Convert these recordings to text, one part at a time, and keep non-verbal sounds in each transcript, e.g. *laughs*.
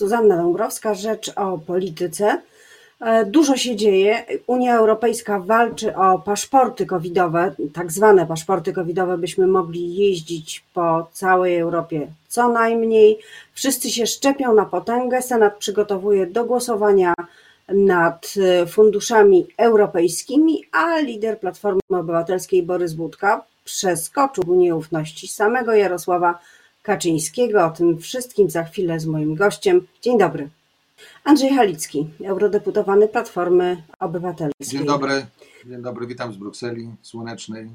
Zuzanna Dąbrowska, rzecz o polityce. E, dużo się dzieje. Unia Europejska walczy o paszporty covidowe, tak zwane paszporty covidowe, byśmy mogli jeździć po całej Europie co najmniej. Wszyscy się szczepią na potęgę. Senat przygotowuje do głosowania nad e, funduszami europejskimi, a lider Platformy Obywatelskiej Borys Budka przeskoczył nieufności samego Jarosława Kaczyńskiego. O tym wszystkim za chwilę z moim gościem. Dzień dobry. Andrzej Halicki, eurodeputowany Platformy Obywatelskiej. Dzień dobry, dzień dobry, witam z Brukseli słonecznej.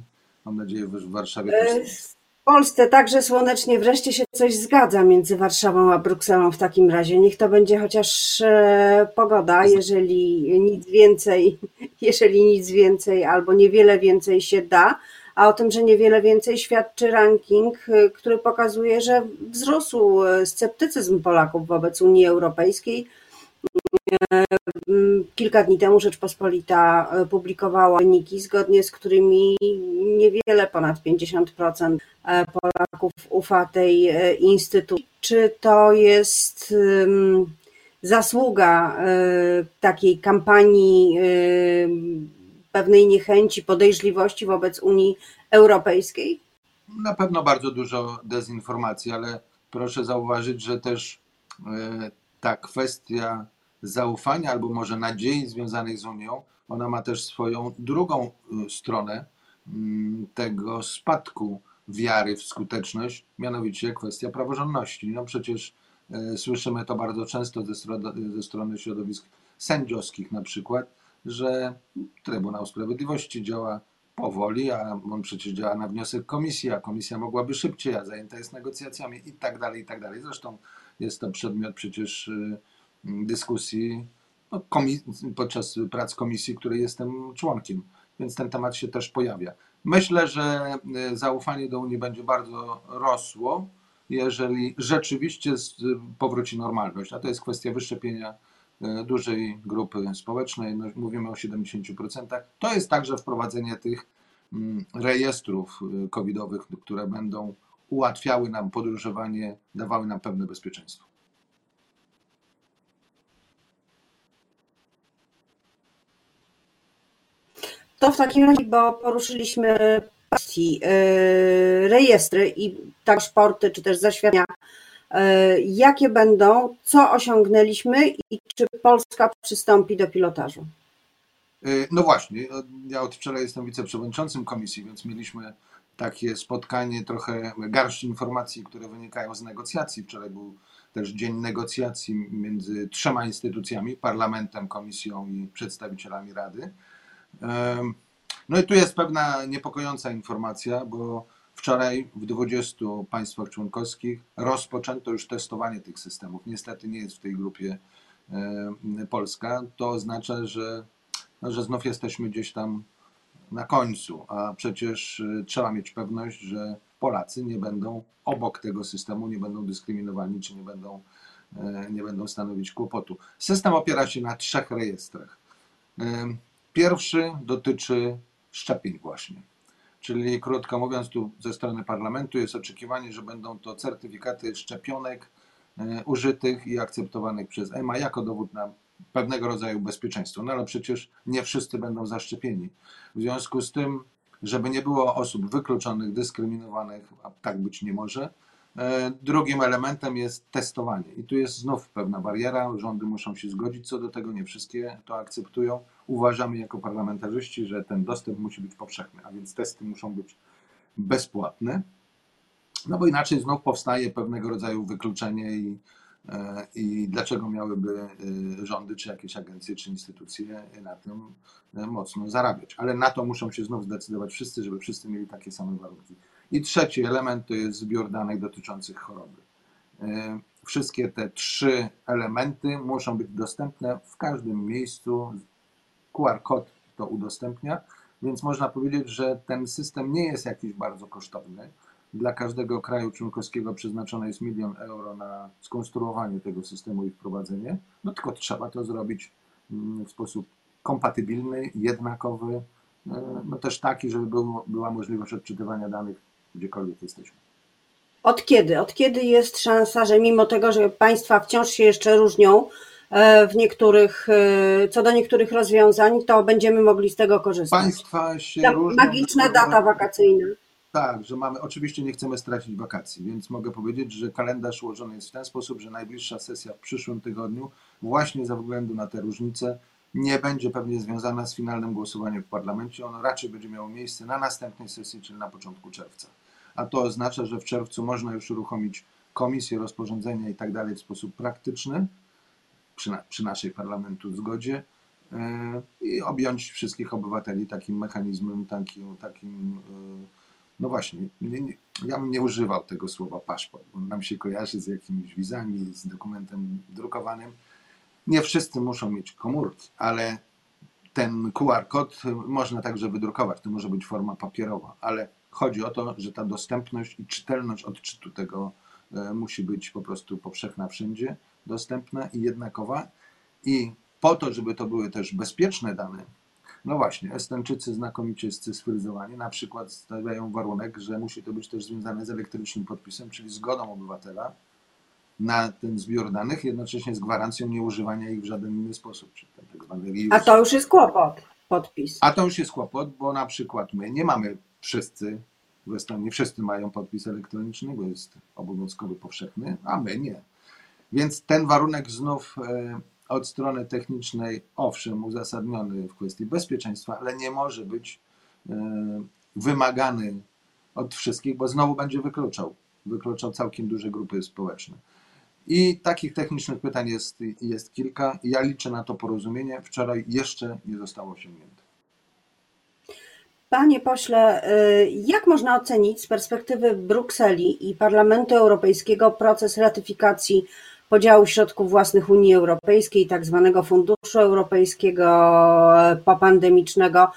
Mam nadzieję, że w Warszawie też. E, w Polsce także słonecznie, wreszcie się coś zgadza między Warszawą a Brukselą w takim razie. Niech to będzie chociaż e, pogoda, jeżeli nic więcej, *laughs* jeżeli nic więcej albo niewiele więcej się da. A o tym, że niewiele więcej świadczy ranking, e, który pokazuje, że wzrósł sceptycyzm Polaków wobec Unii Europejskiej Kilka dni temu Rzeczpospolita publikowała wyniki, zgodnie z którymi niewiele ponad 50% e, Polaków ufa tej instytucji. Czy to jest zasługa takiej kampanii pewnej niechęci, podejrzliwości wobec Unii Europejskiej? Na pewno bardzo dużo dezinformacji, ale proszę zauważyć, że też ta kwestia zaufania albo może nadziei związanej z Unią, ona ma też swoją drugą y, stronę mm, tego spadku wiary w skuteczność, mianowicie kwestia praworządności. No przecież y, słyszymy to bardzo często ze ze strony środowisk sędziowskich na przykład, że Trybunał Sprawiedliwości działa powoli, a on przecież działa na wniosek komisji, a komisja mogłaby szybciej, a zajęta jest negocjacjami i tak dalej, i tak dalej. Zresztą jest to przedmiot przecież y, dyskusji no, podczas prac komisji, której jestem członkiem, więc ten temat się też pojawia. Myślę, że y, zaufanie do Unii będzie bardzo rosło, jeżeli rzeczywiście powróci normalność, a to jest kwestia wyszczepienia dużej grupy społecznej, no, mówimy o 70%. To jest także wprowadzenie tych mm, rejestrów y, covidowych, które będą ułatwiały nam podróżowanie, dawały nam pewne bezpieczeństwo. To w takim razie, bo poruszyliśmy pasji, yy, rejestry i paszporty, czy też zaświadczenia, jakie będą, co osiągnęliśmy i czy Polska przystąpi do pilotażu? Yy, no właśnie, ja od wczoraj jestem wiceprzewodniczącym komisji, więc mieliśmy takie spotkanie, trochę garść informacji, które wynikają z negocjacji. Wczoraj był też dzień negocjacji między trzema instytucjami, parlamentem, komisją i przedstawicielami Rady. No i tu jest pewna niepokojąca informacja, bo wczoraj w 20 państwach członkowskich rozpoczęto już testowanie tych systemów. Niestety nie jest w tej grupie Polska. To oznacza, że, no, że znów jesteśmy gdzieś tam na końcu, a przecież y, trzeba mieć pewność, że Polacy nie będą obok tego systemu, nie będą dyskryminowani, czy nie będą, e, nie będą stanowić kłopotu. System opiera się na trzech rejestrach. Pierwszy dotyczy szczepień właśnie. Czyli krótko mówiąc, tu ze strony parlamentu jest oczekiwanie, że będą to certyfikaty szczepionek e, użytych i akceptowanych przez EMA jako dowód na pewnego rodzaju bezpieczeństwo. No ale przecież nie wszyscy będą zaszczepieni. W związku z tym, żeby nie było osób wykluczonych, dyskryminowanych, a tak być nie może, drugim elementem jest testowanie. I tu jest znów pewna bariera. Rządy muszą się zgodzić co do tego, nie wszystkie to akceptują. Uważamy jako parlamentarzyści, że ten dostęp musi być powszechny, a więc testy muszą być bezpłatne. No bo inaczej znów powstaje pewnego rodzaju wykluczenie i, e, i dlaczego miałyby e, rządy, czy jakieś agencje, czy instytucje na tym mocno zarabiać. Ale na to muszą się znów zdecydować wszyscy, żeby wszyscy mieli takie same warunki. I trzeci element to jest zbiór danych dotyczących choroby. E, wszystkie te trzy elementy muszą być dostępne w każdym miejscu. QR kod to udostępnia, więc można powiedzieć, że ten system nie jest jakiś bardzo kosztowny. Dla każdego kraju członkowskiego przeznaczone jest milion euro na skonstruowanie tego systemu i wprowadzenie, no tylko trzeba to zrobić mm, w sposób kompatybilny, jednakowy, e, no też taki, żeby był, była możliwość odczytywania danych gdziekolwiek jesteśmy. Od kiedy? Od kiedy jest szansa, że mimo tego, że państwa wciąż się jeszcze różnią e, w niektórych, e, co do niektórych rozwiązań, to będziemy mogli z tego korzystać? Państwa się Ta różnią. magiczna data wakacyjna. Tak, że mamy, oczywiście nie chcemy stracić wakacji, więc mogę powiedzieć, że kalendarz ułożony jest w ten sposób, że najbliższa sesja w przyszłym tygodniu, właśnie ze względu na te różnice, nie będzie pewnie związana z finalnym głosowaniem w parlamencie. Ono raczej będzie miało miejsce na następnej sesji, czyli na początku czerwca. A to oznacza, że w czerwcu można już uruchomić komisję, rozporządzenia i tak dalej w sposób praktyczny, przy, na, przy naszej parlamentu zgodzie, yy, i objąć wszystkich obywateli takim mechanizmem, takim, takim yy, no właśnie, nie, nie, ja bym nie używał tego słowa paszport, bo nam się kojarzy z jakimiś wizami, z dokumentem drukowanym. Nie wszyscy muszą mieć komórki, ale ten QR kod można także wydrukować. To może być forma papierowa, ale chodzi o to, że ta dostępność i czytelność odczytu tego e, musi być po prostu powszechna wszędzie, dostępna i jednakowa. I po to, żeby to były też bezpieczne dane, no właśnie, Estończycy znakomicie scyfryzowani na przykład stawiają warunek, że musi to być też związane z elektrycznym podpisem, czyli zgodą obywatela na ten zbiór danych, jednocześnie z gwarancją nieużywania ich w żaden inny sposób, czyli tak. A to już jest kłopot, podpis. A to już jest kłopot, bo na przykład my nie mamy wszyscy, w Estonii wszyscy mają podpis elektroniczny, bo jest obowiązkowy, powszechny, a my nie. Więc ten warunek znów e, od strony technicznej, owszem, uzasadniony w kwestii bezpieczeństwa, ale nie może być e, wymagany od wszystkich, bo znowu będzie wykluczał. Wykluczał całkiem duże grupy społeczne. I takich technicznych pytań jest, jest kilka. Ja liczę na to porozumienie. Wczoraj jeszcze nie zostało osiągnięte. Panie pośle, y, jak można ocenić z perspektywy Brukseli i Parlamentu Europejskiego proces ratyfikacji podziału środków własnych Unii Europejskiej, tak zwanego Funduszu Europejskiego e, popandemicznego?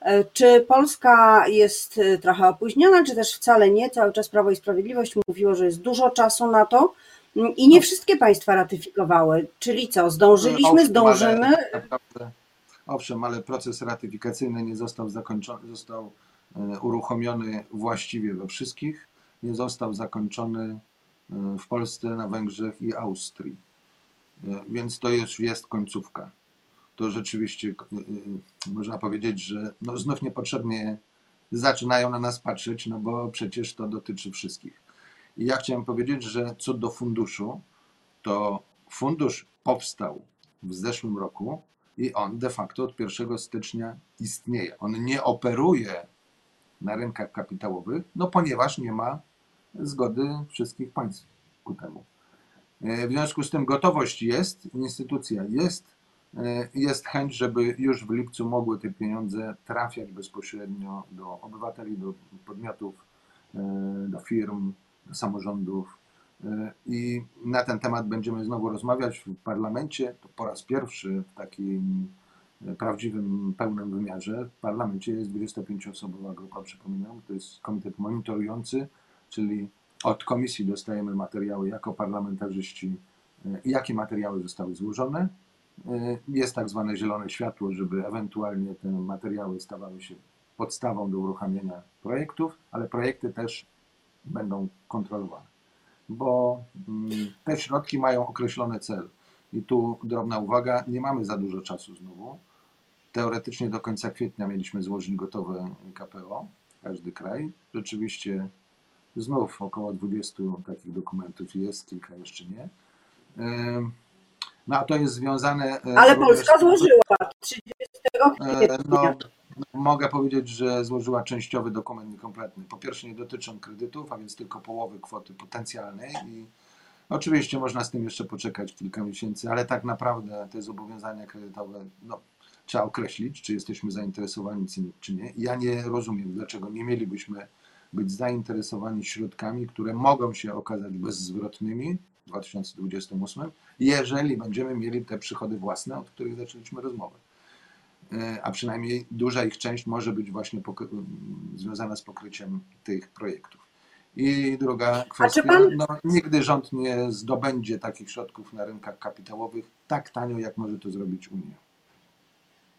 E, Czy Polska jest e, trochę opóźniona, czy też wcale nie? Cały czas Prawo i Sprawiedliwość mówiło, że jest dużo czasu na to mm, i nie wszystkie państwa ratyfikowały. Czyli co, zdążyliśmy, zdążymy? Owszem, ale proces ratyfikacyjny nie został zakończony, został e, uruchomiony właściwie we wszystkich. Nie został zakończony e, w Polsce, na Węgrzech i Austrii. E, Więc to już jest końcówka. To rzeczywiście można powiedzieć, że no znów niepotrzebnie zaczynają na nas patrzeć, no bo przecież to dotyczy wszystkich. I ja chciałem powiedzieć, że co do funduszu, to fundusz powstał w zeszłym roku i on de facto od 1 stycznia istnieje. On nie operuje na rynkach kapitałowych, no ponieważ nie ma zgody wszystkich państw ku temu. E, W związku z tym gotowość jest, instytucja jest, e, jest chęć, żeby już w lipcu mogły te pieniądze trafiać bezpośrednio do obywateli, do podmiotów, e, do firm, do samorządów. E, I na ten temat będziemy znowu rozmawiać w parlamencie. To po raz pierwszy w takim e, prawdziwym, pełnym wymiarze. W parlamencie jest 25-osobowa grupa, przypominam. To jest komitet monitorujący, czyli od komisji dostajemy materiały jako parlamentarzyści, e, jakie materiały zostały złożone. Jest tak zwane zielone światło, żeby ewentualnie te materiały stawały się podstawą do uruchamiania projektów, ale projekty też będą kontrolowane bo mm, te środki mają określony cel. I tu drobna uwaga, nie mamy za dużo czasu znowu. Teoretycznie do końca kwietnia mieliśmy złożyć gotowe KPO, każdy kraj. Rzeczywiście znów około 20 takich dokumentów jest, kilka jeszcze nie. No a to jest związane. e, Ale Polska złożyła 30 E, kwietnia. No, mogę powiedzieć, że złożyła częściowy dokument niekompletny. Po pierwsze, nie dotyczą kredytów, a więc tylko połowy kwoty potencjalnej. I oczywiście można z tym jeszcze poczekać kilka miesięcy, ale tak naprawdę te zobowiązania kredytowe no, trzeba określić, czy jesteśmy zainteresowani, czy- nie. Ja nie rozumiem, dlaczego nie mielibyśmy być zainteresowani środkami, które mogą się okazać bezzwrotnymi w 2028, jeżeli będziemy mieli te przychody własne, od których zaczęliśmy rozmowę. E, a przynajmniej duża ich część może być właśnie związana z pokryciem tych projektów. I druga kwestia, pan- no, nigdy rząd nie zdobędzie takich środków na rynkach kapitałowych tak tanio, jak może to zrobić Unia.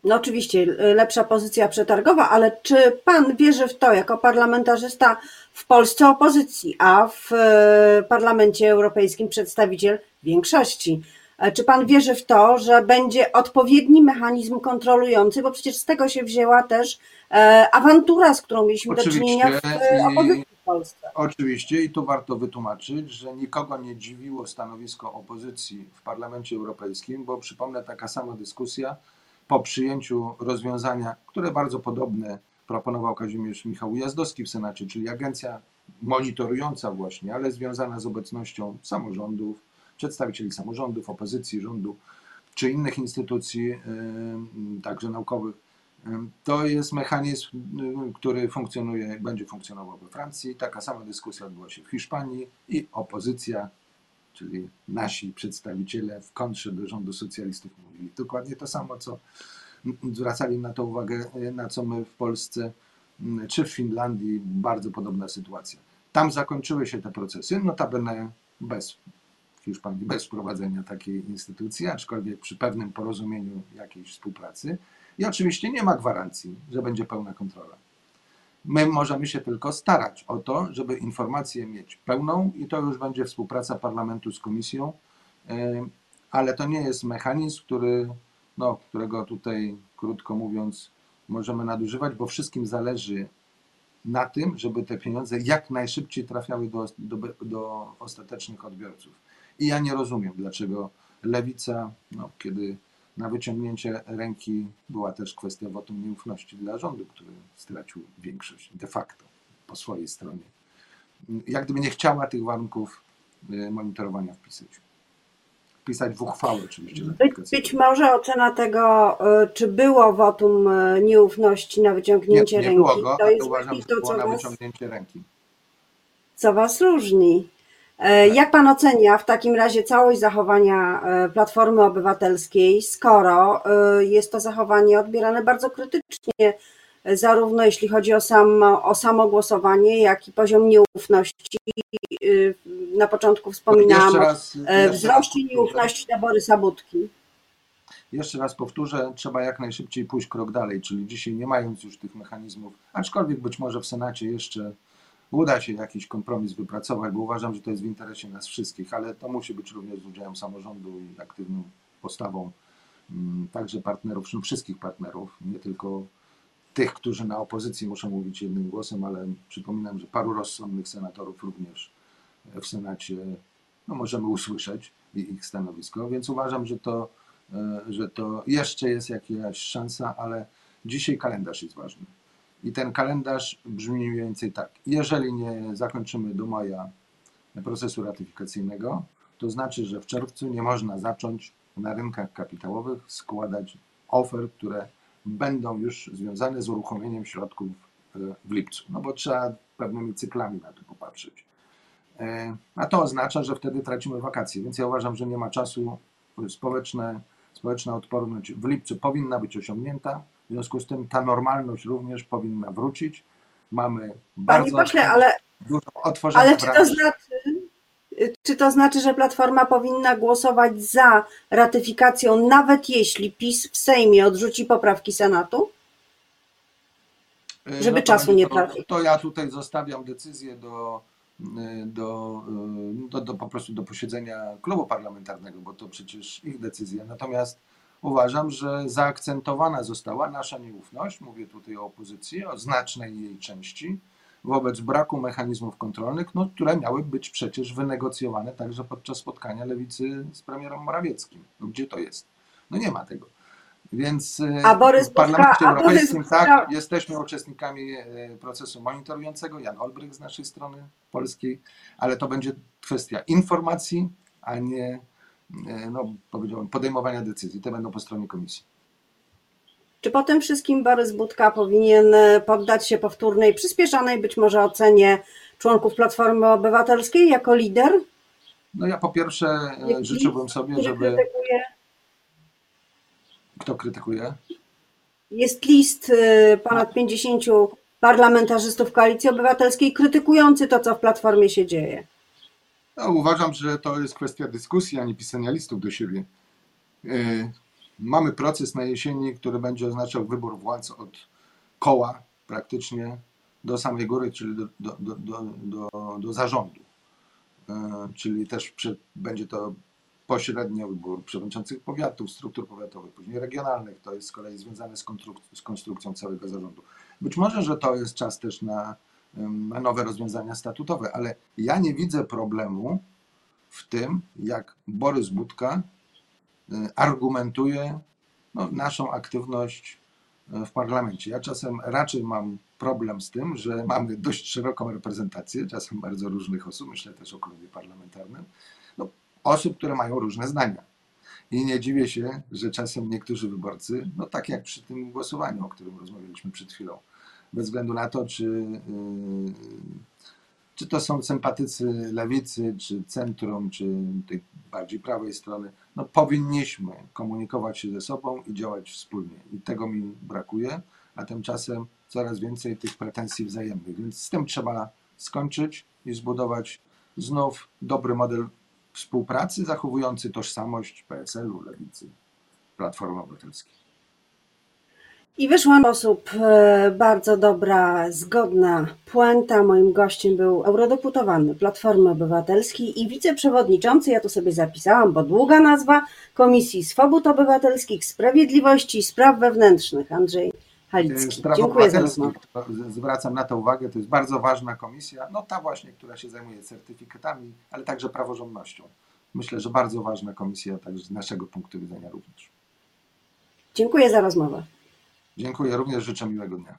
No oczywiście, lepsza pozycja przetargowa, ale czy pan wierzy w to, jako parlamentarzysta w Polsce opozycji, a w y, Parlamencie Europejskim przedstawiciel większości? E, Czy pan wierzy w to, że będzie odpowiedni mechanizm kontrolujący, bo przecież z tego się wzięła też e, awantura, z którą mieliśmy do Oczywiście czynienia w e, opozycji w Polsce. Oczywiście i tu warto wytłumaczyć, że nikogo nie dziwiło stanowisko opozycji w Parlamencie Europejskim, bo przypomnę taka sama dyskusja po przyjęciu rozwiązania, które bardzo podobne proponował Kazimierz Michał Ujazdowski w Senacie, czyli agencja monitorująca właśnie, ale związana z obecnością samorządów, przedstawicieli samorządów, opozycji, rządu czy innych instytucji, także naukowych. To jest mechanizm, który funkcjonuje, będzie funkcjonował we Francji. Taka sama dyskusja odbyła się w Hiszpanii i opozycja, czyli nasi przedstawiciele w kontrze do rządu socjalistów mówili dokładnie to samo, co zwracali na to uwagę, y, na co my w Polsce czy w Finlandii, bardzo podobna sytuacja. Tam zakończyły się te procesy, notabene bez Hiszpanii *laughs* bez wprowadzenia takiej instytucji, aczkolwiek przy pewnym porozumieniu jakiejś współpracy. I oczywiście nie ma gwarancji, że będzie pełna kontrola. My możemy się tylko starać o to, żeby informację mieć pełną i to już będzie współpraca parlamentu z komisją, Ym, ale to nie jest mechanizm, który, no, którego tutaj, krótko mówiąc, możemy nadużywać, bo wszystkim zależy na tym, żeby te pieniądze jak najszybciej trafiały do, do, do ostatecznych odbiorców. I ja nie rozumiem, dlaczego lewica, no, kiedy na wyciągnięcie ręki była też kwestia wotum nieufności dla rządu, który stracił większość de facto po swojej stronie. Jak gdyby nie chciała tych warunków y, monitorowania wpisać. Wpisać w uchwałę oczywiście. Być, być może ocena tego, y, czy było wotum y, nieufności na Nie, wyciągnięcie nie ręki, było go, to ale jest uważam, to, było na was, wyciągnięcie ręki. co was różni. E, Jak pan ocenia w takim razie całość zachowania e, Platformy Obywatelskiej, skoro e, jest to zachowanie odbierane bardzo krytycznie, zarówno jeśli chodzi o, samo, o samo głosowanie, jak i poziom nieufności? Na początku wspominałam o raz, raz wzroście nieufności na Borysa Budki. Jeszcze raz powtórzę, trzeba jak najszybciej pójść krok dalej, czyli dzisiaj nie mając już tych mechanizmów, aczkolwiek być może w Senacie jeszcze uda się jakiś kompromis wypracować, bo uważam, że to jest w interesie nas wszystkich, ale to musi być również z udziałem samorządu i aktywną postawą mm, także partnerów, wszystkich partnerów, nie tylko tych, którzy na opozycji muszą mówić jednym głosem, ale przypominam, że paru rozsądnych senatorów również w Senacie no, możemy usłyszeć ich stanowisko, więc uważam, że to, e, że to jeszcze jest jakaś szansa, ale dzisiaj kalendarz jest ważny. I ten kalendarz brzmi mniej więcej tak. Jeżeli nie zakończymy do maja procesu ratyfikacyjnego, to znaczy, że w czerwcu nie można zacząć na rynkach kapitałowych składać ofert, które będą już związane z uruchomieniem środków e, w lipcu. No bo trzeba pewnymi cyklami na to popatrzeć. E, A to oznacza, że wtedy tracimy wakacje, więc ja uważam, że nie ma czasu. Społeczne, społeczna odporność w lipcu powinna być osiągnięta. W związku z tym ta normalność również powinna wrócić. Mamy Panie bardzo pośle, ale dużo otworzenia Ale czy to znaczy, czy to znaczy, że Platforma powinna głosować za ratyfikacją, nawet jeśli PiS w Sejmie odrzuci poprawki Senatu? E, żeby to czasu nie to, tracić. to ja tutaj zostawiam decyzję do, e, do, e, do, do po prostu do posiedzenia klubu parlamentarnego, bo to przecież ich decyzja. Natomiast uważam, że zaakcentowana została nasza nieufność, mówię tutaj o opozycji, o znacznej jej części, wobec braku mechanizmów kontrolnych, no, które miały być przecież wynegocjowane także podczas spotkania lewicy z premierem Morawieckim. No, gdzie to jest? No nie ma tego. Więc e, A Borys w Parlamencie Budka- a Borys Europejskim tak, jesteśmy uczestnikami e, procesu monitorującego, Jan Olbrych z naszej strony polskiej, ale to będzie kwestia informacji, a nie no, powiedziałbym, podejmowania decyzji. Te będą po stronie komisji. Czy po tym wszystkim Borys Budka powinien e, poddać się powtórnej, przyspieszonej być może ocenie członków Platformy Obywatelskiej jako lider? No ja po pierwsze e, Jaki- życzyłbym sobie, żeby... krytykuje? Kto krytykuje? Jest list e, ponad 50 parlamentarzystów Koalicji Obywatelskiej krytykujący to, co w Platformie się dzieje. No, uważam, że to jest kwestia dyskusji, a nie pisania listów do siebie. E, Mamy proces na jesieni, który będzie oznaczał wybór władz od koła praktycznie do samej góry, czyli do, do, do, do, do, zarządu. E, Czyli też będzie to pośrednio wybór przewodniczących powiatów, struktur powiatowych, później regionalnych. To jest z kolei związane z, konstruk- z konstrukcją całego zarządu. Być może, że to jest czas też na nowe rozwiązania statutowe, ale ja nie widzę problemu w tym, jak Borys Budka y, argumentuje no, naszą aktywność y, w parlamencie. Ja czasem raczej mam problem z tym, że mamy dość szeroką reprezentację, czasem bardzo różnych osób, myślę też o klubie parlamentarnym, no, osób, które mają różne zdania. I nie dziwię się, że czasem niektórzy wyborcy, no tak jak przy tym głosowaniu, o którym rozmawialiśmy przed chwilą, bez względu na to, czy, yy, czy to są sympatycy lewicy, czy centrum, czy tej bardziej prawej strony, no powinniśmy komunikować się ze sobą i działać wspólnie. I tego mi brakuje, a tymczasem coraz więcej tych pretensji wzajemnych. Więc z tym trzeba skończyć i zbudować znów dobry model współpracy, zachowujący tożsamość PSL-u, lewicy, Platformy Obywatelskiej. I wyszła w sposób e, bardzo dobra, zgodna puenta. Moim gościem był eurodeputowany Platformy Obywatelskiej i wiceprzewodniczący, ja tu sobie zapisałam, bo długa nazwa, Komisji Swobód Obywatelskich, Sprawiedliwości i Spraw Wewnętrznych, Andrzej Halicki. Spraw Dziękuję za rozmowę. Zwracam na to uwagę, to jest bardzo ważna komisja, no ta właśnie, która się zajmuje certyfikatami, ale także praworządnością. Myślę, że bardzo ważna komisja, także z naszego punktu widzenia również. Dziękuję za rozmowę. Dziękuję, również życzę miłego dnia.